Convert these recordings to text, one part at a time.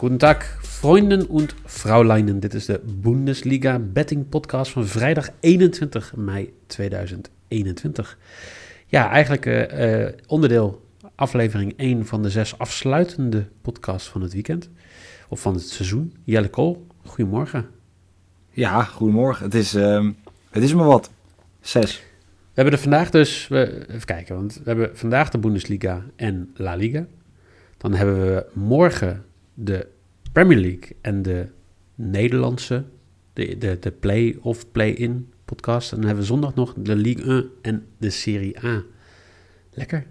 Guten Tag, Freunde und Frauleinen. Dit is de Bundesliga Betting Podcast van vrijdag 21 mei 2021. Ja, eigenlijk eh, eh, onderdeel aflevering 1 van de zes afsluitende podcasts van het weekend. Of van het seizoen. Jelle Kool, goedemorgen. Ja, goedemorgen. Het is, ehm, het is maar wat. Zes. We hebben er vandaag dus, we, even kijken, want we hebben vandaag de Bundesliga en La Liga. Dan hebben we morgen de Premier League en de Nederlandse, de, de, de play of play-in podcast. En dan hebben we zondag nog de Ligue 1 en de Serie A. Lekker.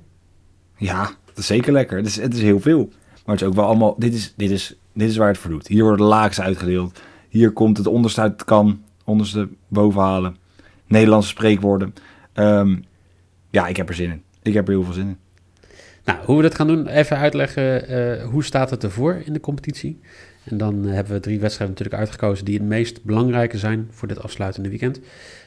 Ja, is zeker lekker. Het is, het is heel veel. Maar het is ook wel allemaal, dit is, dit is, dit is waar het voor doet. Hier worden de laagste uitgedeeld. Hier komt het onderste uit het kan, onderste boven halen. Nederlandse spreekwoorden. Ehm, ja, ik heb er zin in. Ik heb er heel veel zin in. Nou, hoe we dat gaan doen, even uitleggen eh, hoe staat het ervoor in de competitie. En dan eh, hebben we drie wedstrijden natuurlijk uitgekozen die het meest belangrijke zijn voor dit afsluitende weekend.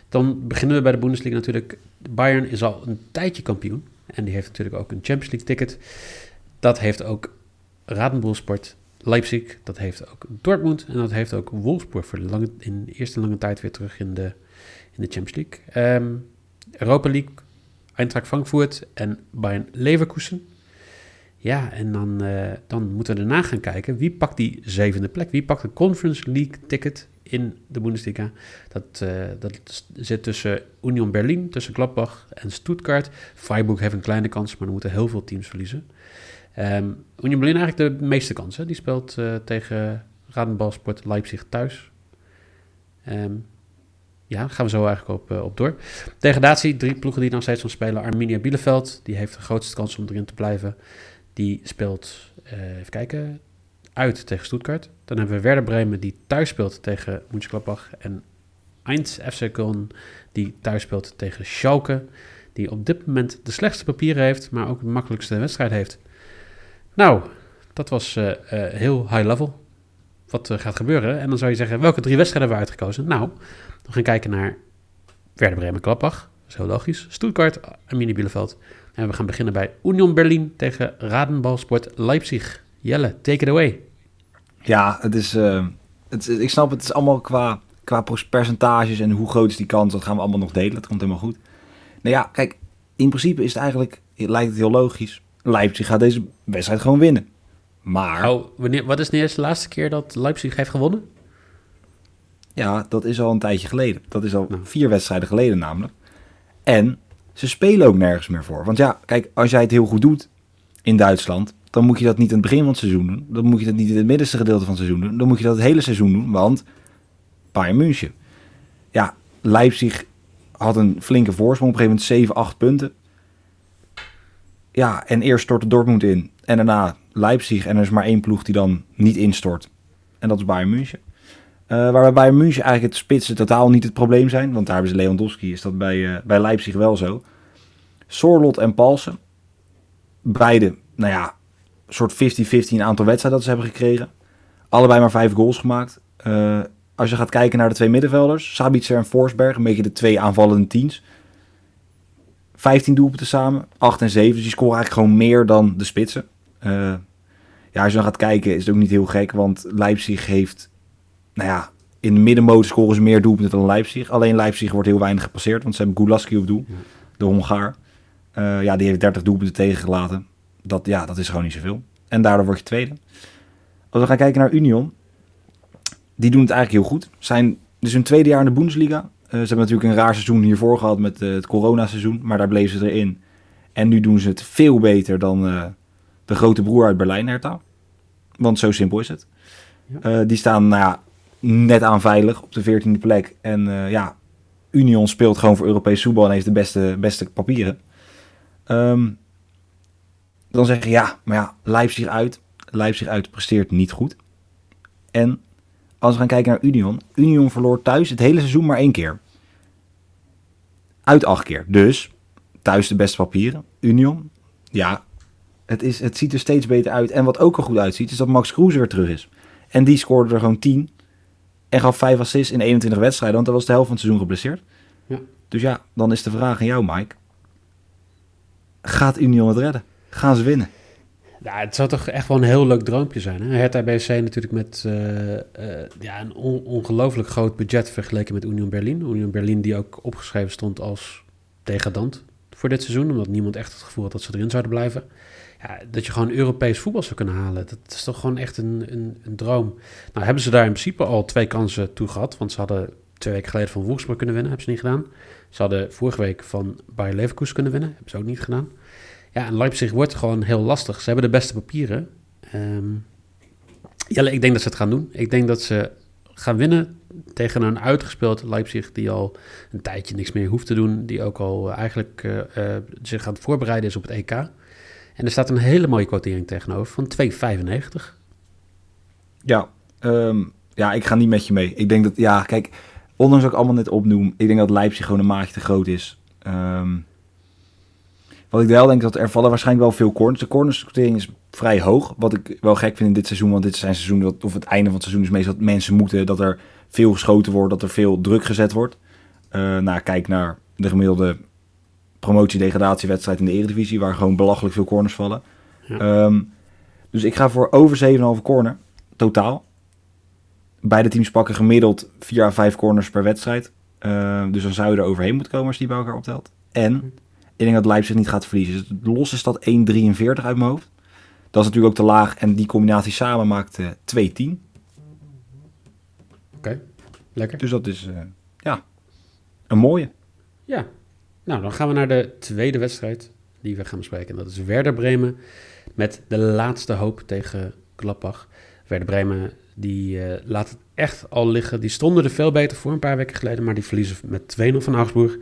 Dan beginnen we bij de Bundesliga natuurlijk. Bayern is al een tijdje kampioen en die heeft natuurlijk ook een Champions League ticket. Dat heeft ook Radenboelsport Leipzig, dat heeft ook Dortmund en dat heeft ook Wolfsburg voor de, lange, in de eerste lange tijd weer terug in de, in de Champions League. Um, Europa League, Eintracht Frankfurt en Bayern Leverkusen. Ja, en dan, uh, dan moeten we daarna gaan kijken wie pakt die zevende plek. Wie pakt de Conference League ticket in de Bundesliga? Dat, uh, dat zit tussen Union Berlin, tussen Gladbach en Stuttgart. Freiburg heeft een kleine kans, maar dan moeten heel veel teams verliezen. Um, Union Berlin eigenlijk de meeste kansen. Die speelt uh, tegen Radenbalsport Leipzig thuis. Um, ja, gaan we zo eigenlijk op, uh, op door. Degradatie, drie ploegen die nog steeds van spelen. Arminia Bielefeld, die heeft de grootste kans om erin te blijven. Die speelt, uh, even kijken, uit tegen Stuttgart. Dan hebben we Werder Bremen, die thuis speelt tegen Mönchengladbach. En Eins FC Köln, die thuis speelt tegen Schalke. Die op dit moment de slechtste papieren heeft, maar ook de makkelijkste wedstrijd heeft. Nou, dat was uh, uh, heel high level. Wat gaat gebeuren. En dan zou je zeggen, welke drie wedstrijden hebben we uitgekozen? Nou, we gaan kijken naar Werder Bremen Klappach. Dat is heel logisch. Stuttgart, Arminia Bielefeld. En we gaan beginnen bij Union Berlin tegen Radenbalsport Leipzig. Jelle, take it away. Ja, het is, uh, het, ik snap het is allemaal qua, qua percentages en hoe groot is die kans. Dat gaan we allemaal nog delen. Dat komt helemaal goed. Nou ja, kijk, in principe is het eigenlijk, het lijkt het heel logisch. Leipzig gaat deze wedstrijd gewoon winnen. Maar... Oh, wanneer, wat is de eerste laatste keer dat Leipzig heeft gewonnen? Ja, dat is al een tijdje geleden. Dat is al nou. vier wedstrijden geleden namelijk. En ze spelen ook nergens meer voor. Want ja, kijk, als jij het heel goed doet in Duitsland, dan moet je dat niet in het begin van het seizoen doen. Dan moet je dat niet in het middenste gedeelte van het seizoen doen. Dan moet je dat het hele seizoen doen, want Bayern München. Ja, Leipzig had een flinke voorsprong, op een gegeven moment 7, 8 punten. Ja, en eerst stortte Dortmund in en daarna Leipzig. En er is maar één ploeg die dan niet instort. En dat is Bayern München. Uh, waar bij München eigenlijk het spitsen totaal niet het probleem zijn. Want daar hebben ze Lewandowski, is dat bij, uh, bij Leipzig wel zo. Sorlot en Palsen. Beide, nou ja, soort 50-50 een aantal wedstrijden dat ze hebben gekregen. Allebei maar vijf goals gemaakt. Uh, als je gaat kijken naar de twee middenvelders, Sabitzer en Forsberg, een beetje de twee aanvallende teams. 15 doelpunten samen, 8 en 7. Dus die scoren eigenlijk gewoon meer dan de spitsen. ja, als je dan gaat kijken is het ook niet heel gek, want Leipzig heeft nou ja, in de middenmoot scoren ze meer doelpunten dan Leipzig. Alleen Leipzig wordt heel weinig gepasseerd, want ze hebben Gulaski op doel, de Hongaar. Uh, ja, die heeft 30 doelpunten tegengelaten. Dat, ja, dat is gewoon niet zoveel. En daardoor word je tweede. Als we gaan kijken naar Union, die doen het eigenlijk heel goed. Zijn dus hun tweede jaar in de Bundesliga. Uh, ze hebben natuurlijk een raar seizoen hiervoor gehad met uh, het coronaseizoen, maar daar bleven ze erin. En nu doen ze het veel beter dan de grote broer uit Berlijn, Hertha. Want zo simpel is het. Ja. die staan, nou ja, net aan veilig op de 14e plek. En uh, ja, Union speelt gewoon voor Europees voetbal en heeft de beste, beste papieren. Ehm, dan zeg je ja, maar ja, Leipzig uit. Leipzig uit presteert niet goed. En als we gaan kijken naar Union. Union verloor thuis het hele seizoen maar één keer. Uit acht keer. Dus thuis de beste papieren. Union. Ja, het, is, het ziet er steeds beter uit. En wat ook er goed uitziet, is dat Max Kruse weer terug is. En die scoorde er gewoon 10. En gaf 5 assists in 21 wedstrijden. Want dat was de helft van het seizoen geblesseerd. Ja. Dus ja, dan is de vraag aan jou, Mike. Gaat Union het redden? Gaan ze winnen? Ja, het zou toch echt wel een heel leuk droompje zijn. Hè? Hertha BSC natuurlijk met uh, uh, ja, een on ongelooflijk groot budget vergeleken met Union Berlin. Union Berlin die ook opgeschreven stond als degradant voor dit seizoen. Omdat niemand echt het gevoel had dat ze erin zouden blijven. Ja, dat je gewoon Europees voetbal zou kunnen halen. Dat is toch gewoon echt een, een, een droom. Nou hebben ze daar in principe al twee kansen toe gehad. Want ze hadden twee weken geleden van Wolfsburg kunnen winnen. Hebben ze niet gedaan. Ze hadden vorige week van Bayer Leverkusen kunnen winnen. Hebben ze ook niet gedaan. Ja, en Leipzig wordt gewoon heel lastig. Ze hebben de beste papieren. Um, ja, ik denk dat ze het gaan doen. Ik denk dat ze gaan winnen tegen een uitgespeeld Leipzig die al een tijdje niks meer hoeft te doen. Die ook al eigenlijk uh, uh, zich aan het voorbereiden is op het EK. En er staat een hele mooie quotering tegenover van 2,95. Ja, um, ja, ik ga niet met je mee. Ik denk dat, ja, kijk, ondanks ik allemaal net opnoem, ik denk dat Leipzig gewoon een maatje te groot is. Um, wat ik wel denk dat er vallen waarschijnlijk wel veel corners. De cornersquotering is vrij hoog. Wat ik wel gek vind in dit seizoen, want dit zijn seizoen dat, of het einde van het seizoen is meestal dat mensen moeten, dat er veel geschoten wordt, dat er veel druk gezet wordt. Uh, nou, kijk naar de gemiddelde promotie-degradatiewedstrijd in de Eredivisie, waar gewoon belachelijk veel corners vallen. Ja. Um, dus ik ga voor over 7,5 corner, totaal. Beide teams pakken gemiddeld 4 à 5 corners per wedstrijd. Uh, dus dan zou je er overheen moeten komen als die bij elkaar optelt. En ik denk dat Leipzig niet gaat verliezen. Dus los is dat 1,43 uit mijn hoofd. Dat is natuurlijk ook te laag. En die combinatie samen maakt uh, 2,10. Oké, okay. lekker. Dus dat is, uh, ja, een mooie. Ja, nou dan gaan we naar de tweede wedstrijd die we gaan bespreken. En dat is Werder Bremen met de laatste hoop tegen Gladbach. Werder Bremen die uh, laat het echt al liggen. Die stonden er veel beter voor een paar weken geleden, maar die verliezen met 2-0 van Augsburg. 0-0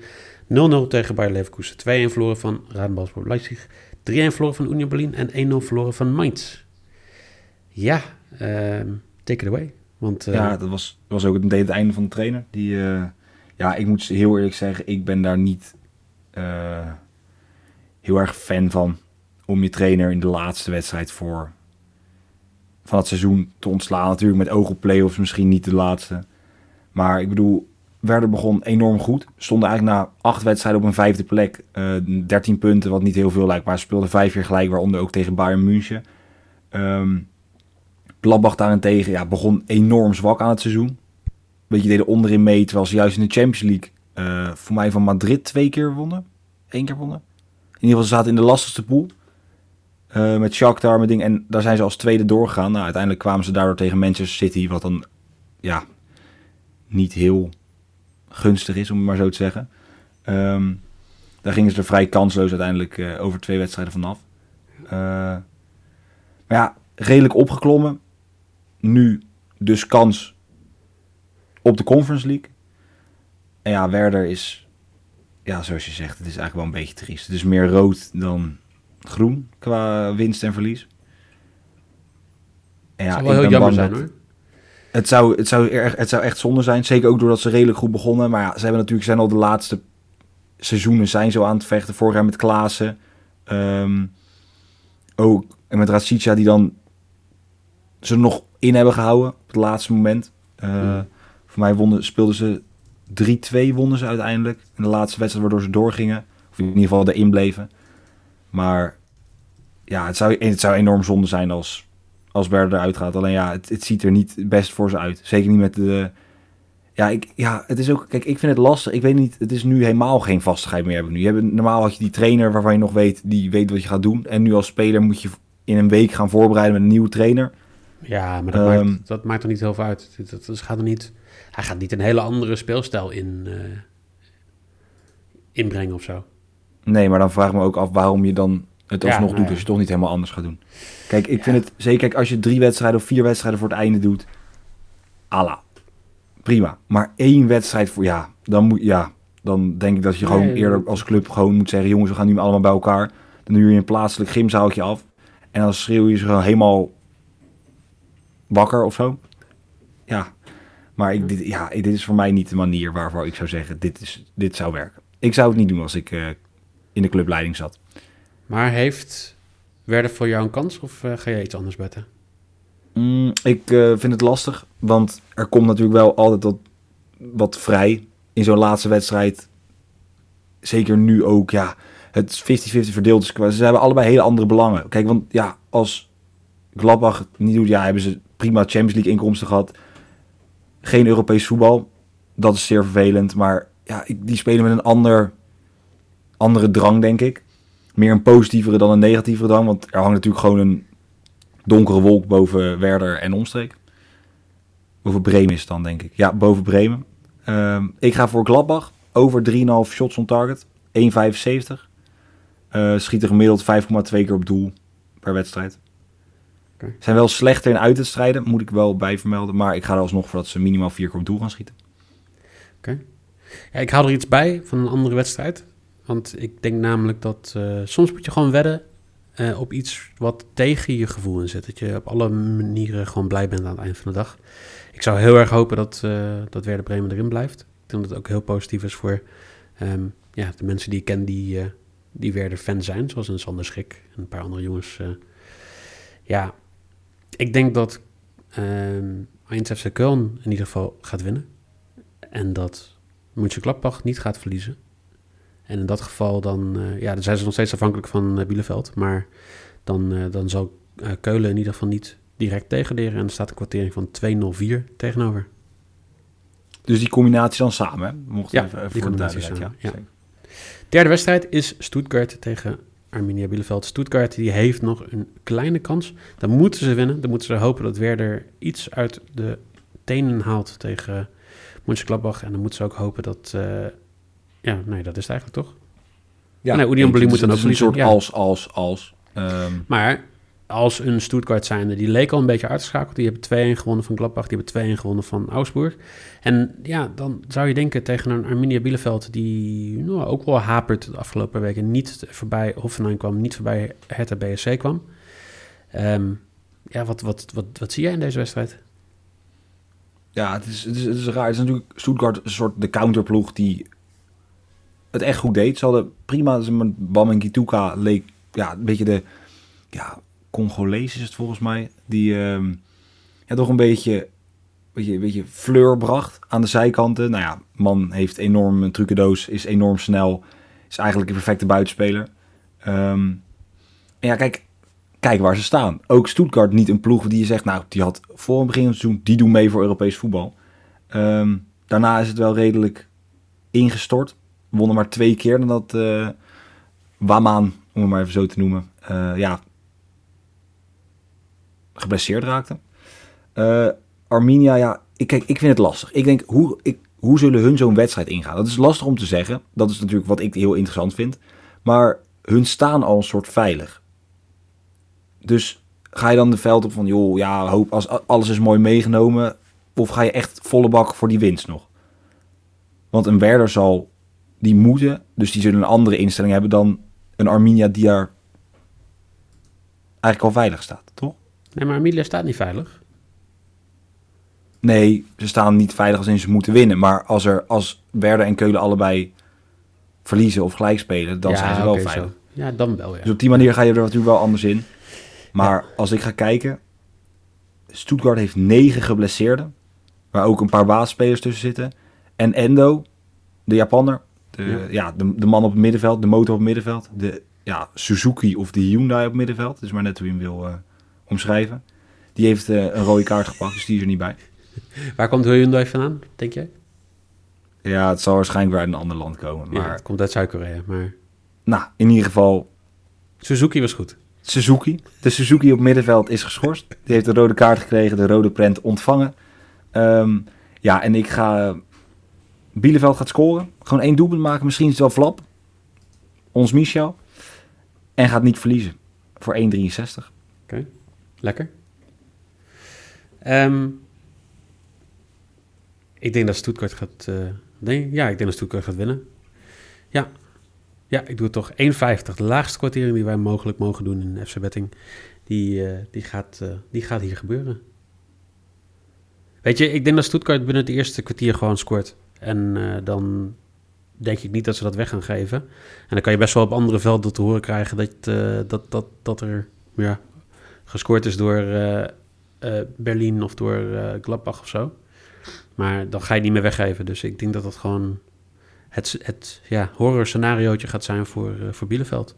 tegen Bayer Leverkusen. 2-1 verloren van Radenbalsport Leipzig. 3-1 verloren van Union Berlin en 1-0 verloren van Mainz. Ja, uh, take it away. Want, uh, ja, dat was, was ook het, einde van de trainer. Die, uh, ja, ik moet heel eerlijk zeggen, ik ben daar niet uh, heel erg fan van. Om je trainer in de laatste wedstrijd voor van het seizoen te ontslaan. Natuurlijk met oog op play-offs misschien niet de laatste. Maar ik bedoel, Werder begon enorm goed. Stonden eigenlijk na acht wedstrijden op een vijfde plek. Uh, 13 punten, wat niet heel veel lijkt. Maar ze speelden vijf keer gelijk, waaronder ook tegen Bayern München. Um, daarentegen ja, begon enorm zwak aan het seizoen. Beetje deden onderin mee, terwijl ze juist in de Champions League... Uh, voor mij van Madrid twee keer wonnen. Eén keer wonnen. In ieder geval, ze zaten in de lastigste pool. Uh, met Shakhtar, met. En daar zijn ze als tweede doorgegaan. Nou, uiteindelijk kwamen ze daardoor tegen Manchester City, wat dan ja, niet heel gunstig is, om het maar zo te zeggen. Um, daar gingen ze er vrij kansloos uiteindelijk uh, over twee wedstrijden vanaf. Uh, maar ja, redelijk opgeklommen. Nu dus kans op de Conference League. En ja, Werder is, ja, zoals je zegt, het is eigenlijk wel een beetje triest. Het is meer rood dan groen qua winst en verlies. En ja, zou wel heel jammer zijn hoor. Het zou, het, zou erg, het zou echt zonde zijn. Zeker ook doordat ze redelijk goed begonnen. Maar ja, ze hebben natuurlijk zijn al de laatste seizoenen zijn zo aan het vechten. Vorig jaar met Klaassen. Um, ook en met Rashica die dan ze nog in hebben gehouden op het laatste moment. Uh, mm. Voor mij wonnen, speelden ze 3-2 wonnen ze uiteindelijk. In de laatste wedstrijd waardoor ze doorgingen. Of in ieder geval erin bleven. Maar ja, het zou, het zou enorm zonde zijn als, als Werder eruit gaat. Alleen ja, het, het ziet er niet best voor ze uit. Zeker niet met de... Ja, ik, ja, het is ook... Kijk, ik vind het lastig. Ik weet niet, het is nu helemaal geen vastigheid meer hebben nu. Je hebt, normaal had je die trainer waarvan je nog weet, die weet wat je gaat doen. En nu als speler moet je in een week gaan voorbereiden met een nieuwe trainer. Ja, maar dat, um, maakt, dat maakt er niet heel veel uit. Dat, dat gaat er niet, hij gaat niet een hele andere speelstijl in, uh, inbrengen of zo. Nee, maar dan vraag ik me ook af waarom je dan het alsnog ja, doet als je het toch niet helemaal anders gaat doen. Kijk, ik ja. vind het zeker kijk, als je drie wedstrijden of vier wedstrijden voor het einde doet, ala. Prima. Maar één wedstrijd voor ja, dan moet ja, Dan denk ik dat je gewoon Nee, eerder als club gewoon moet zeggen... jongens, we gaan nu allemaal bij elkaar. Dan huur je een plaatselijk gymzaaltje af. En dan schreeuw je ze gewoon helemaal wakker of zo. Ja, maar ik, dit, ja, dit is voor mij niet de manier waarvoor ik zou zeggen... dit, is, dit zou werken. Ik zou het niet doen als ik eh, in de clubleiding zat. Maar heeft Werder voor jou een kans of eh, ga je iets anders betten? Mm, ik eh, vind het lastig, want er komt natuurlijk wel altijd wat, wat vrij in zo'n laatste wedstrijd. Zeker nu ook, ja, het is 50-50 verdeeld. Dus qua- ze hebben allebei hele andere belangen. Kijk, want ja, als Gladbach het niet doet, ja, hebben ze prima Champions League inkomsten gehad. Geen Europees voetbal, dat is zeer vervelend. Maar ja, die spelen met een ander, andere drang, denk ik. Meer een positievere dan een negatievere drang, want er hangt natuurlijk gewoon een donkere wolk boven Werder en omstreek. Boven Bremen is het dan, denk ik. Ja, boven Bremen. Ehm, ik ga voor Gladbach. Over 3,5 shots on target. 1,75. Eh schieten gemiddeld 5,2 keer op doel per wedstrijd. Oké. Zijn wel slechter in uitwedstrijden, moet ik wel bij vermelden. Maar ik ga er alsnog voor dat ze minimaal 4 keer op doel gaan schieten. Ja, ik haal er iets bij van een andere wedstrijd. Want ik denk namelijk dat eh, soms moet je gewoon wedden eh, op iets wat tegen je gevoel in zit. Dat je op alle manieren gewoon blij bent aan het eind van de dag. Ik zou heel erg hopen dat, eh dat Werder Bremen erin blijft. Ik denk dat het ook heel positief is voor ehm, ja, de mensen die ik ken die, die Werder fan zijn. Zoals een Sander Schrik en een paar andere jongens. ja, ik denk dat ehm Eindhoven FC Köln in ieder geval gaat winnen. En dat Mönchengladbach niet gaat verliezen. En in dat geval dan, eh, ja, dan zijn ze nog steeds afhankelijk van eh, Bielefeld. Maar dan, eh, dan zal Keulen in ieder geval niet direct tegenderen. En er staat een kwartering van 2-0-4 tegenover. Dus die combinatie dan samen, hè? Mocht Ja, even, voor de duidelijkheid. samen, Ja. Derde wedstrijd is Stuttgart tegen Arminia Bielefeld. Stuttgart die heeft nog een kleine kans. Dan moeten ze winnen. Dan moeten ze hopen dat Werder iets uit de tenen haalt tegen Mönchengladbach. En dan moeten ze ook hopen dat... ja, nee, dat is het eigenlijk toch? Ja, Nee, Union. Berlin Dus moet dan het ook is een soort als, als, als. Ehm, Maar als een Stuttgart zijnde, die leek al een beetje uitgeschakeld. Die hebben 2-1 gewonnen van Gladbach, die hebben 2-1 gewonnen van Augsburg. En ja, dan zou je denken tegen een Arminia Bielefeld die nou, ook wel hapert de afgelopen weken. Niet voorbij Hoffenheim kwam, niet voorbij Hertha BSC kwam. Ehm, ja, wat, wat, wat, wat zie jij in deze wedstrijd? Ja, het is, het, is, het is raar. Het is natuurlijk Stuttgart een soort de counterploeg die het echt goed deed. Ze hadden prima, ze met Bam en Kituka leek ja, een beetje de ja, Congolees is het volgens mij. Die ehm, ja, toch een beetje, beetje, beetje fleur bracht aan de zijkanten. Nou ja, man heeft enorm een trucendoos, is enorm snel. Is eigenlijk een perfecte buitenspeler. Ehm, en ja, kijk, kijk waar ze staan. Ook Stuttgart niet een ploeg die je zegt, nou, die had voor het begin van het seizoen, die doen mee voor Europees voetbal. Ehm, daarna is het wel redelijk ingestort. Wonnen maar twee keer nadat eh Wamaan, om het maar even zo te noemen, eh, ja, geblesseerd raakte. Eh, Arminia, ja, ik, kijk, ik vind het lastig. Ik denk, hoe, ik, hoe zullen hun zo'n wedstrijd ingaan? Dat is lastig om te zeggen. Dat is natuurlijk wat ik heel interessant vind. Maar hun staan al een soort veilig. Dus ga je dan de veld op van, joh, ja, hoop als alles is mooi meegenomen. Of ga je echt volle bak voor die winst nog? Want een Werder zal die moeten, dus die zullen een andere instelling hebben dan een Arminia die daar eigenlijk al veilig staat, toch? Nee, maar Arminia staat niet veilig. Nee, ze staan niet veilig als in ze moeten winnen. Maar als, er, als Werder en Keulen allebei verliezen of gelijk spelen, dan Ja, zijn ze wel veilig. zo. Ja, dan wel, ja. Dus op die manier ga je er natuurlijk wel anders in. Maar als ik ga kijken, Stuttgart heeft negen geblesseerden. Waar ook een paar basisspelers tussen zitten. En Endo, de Japanner, de, Ja. ja. de, de man op het middenveld, de motor op het middenveld. De ja, Suzuki of de Hyundai op het middenveld. Is maar net hoe je hem wil eh, omschrijven. Die heeft eh, een rode kaart gepakt, dus die is er niet bij. Waar komt Hyundai vandaan, denk jij? Ja, het zal waarschijnlijk weer uit een ander land komen. Maar Maar het komt uit Zuid-Korea, maar... nou, in ieder geval Suzuki was goed. Suzuki. De Suzuki op middenveld is geschorst. Die heeft de rode kaart gekregen, de rode prent ontvangen. Ehm, ja, en ik ga... Bieleveld gaat scoren. Gewoon één doelpunt maken. Misschien is het wel flap. Ons Michel. En gaat niet verliezen. Voor 1,63. Lekker. Ehm, ik denk dat Stuttgart gaat, eh, Nee, ja, ik denk dat Stuttgart gaat winnen. Ja. Ja, ik doe het toch 1,50. De laagste kwartering die wij mogelijk mogen doen in FC Betting. Die, uh, die, gaat, uh, die gaat hier gebeuren. Weet je, ik denk dat Stuttgart binnen het eerste kwartier gewoon scoort. En uh, dan denk ik niet dat ze dat weg gaan geven. En dan kan je best wel op andere velden te horen krijgen dat, dat, dat, dat er ja, gescoord is door Berlin of door Gladbach of zo. Maar dan ga je niet meer weggeven. Dus ik denk dat dat gewoon het, het ja, horror scenariootje gaat zijn voor, uh, voor Bielefeld.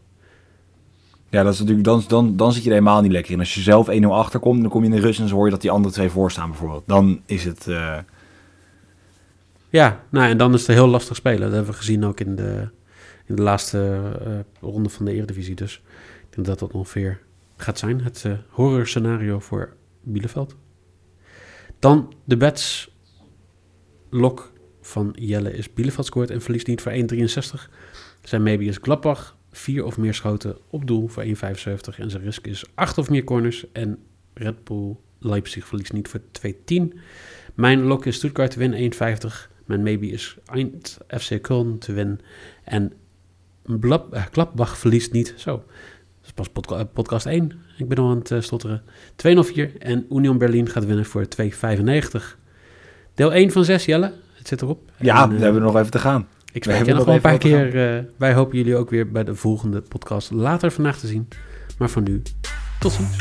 Ja, dat is natuurlijk, dan, dan, dan zit je er helemaal niet lekker in. Als je zelf 1-0 achterkomt, dan kom je in de rust en dan hoor je dat die andere twee voorstaan bijvoorbeeld. Dan is het... Ja, nou en dan is het heel lastig spelen. Dat hebben we gezien ook in de, in de laatste uh, ronde van de Eredivisie. Dus ik denk dat dat ongeveer gaat zijn. Het uh, horror scenario voor Bielefeld. Dan de bets. Lok van Jelle is Bielefeld scoort en verliest niet voor 1,63. Zijn maybe is Gladbach, 4 of meer schoten op doel voor 1,75. En zijn risk is 8 of meer corners. En Red Bull Leipzig verliest niet voor 2,10. Mijn lok is Stuttgart winnen 1,50. Mijn maybe is Eind FC Köln te winnen. En Blab, uh, Gladbach verliest niet. Zo, dat is pas podca podcast 1. Ik ben al aan het uh, stotteren. 2,04. En Union Berlin gaat winnen voor 2,95. Deel 1 van 6, Jelle. Het zit erop. Ja, en, we hebben nog even te gaan. Ik spreek je nog wel een paar keer. Wij hopen jullie ook weer bij de volgende podcast later vandaag te zien. Maar voor nu, tot ziens.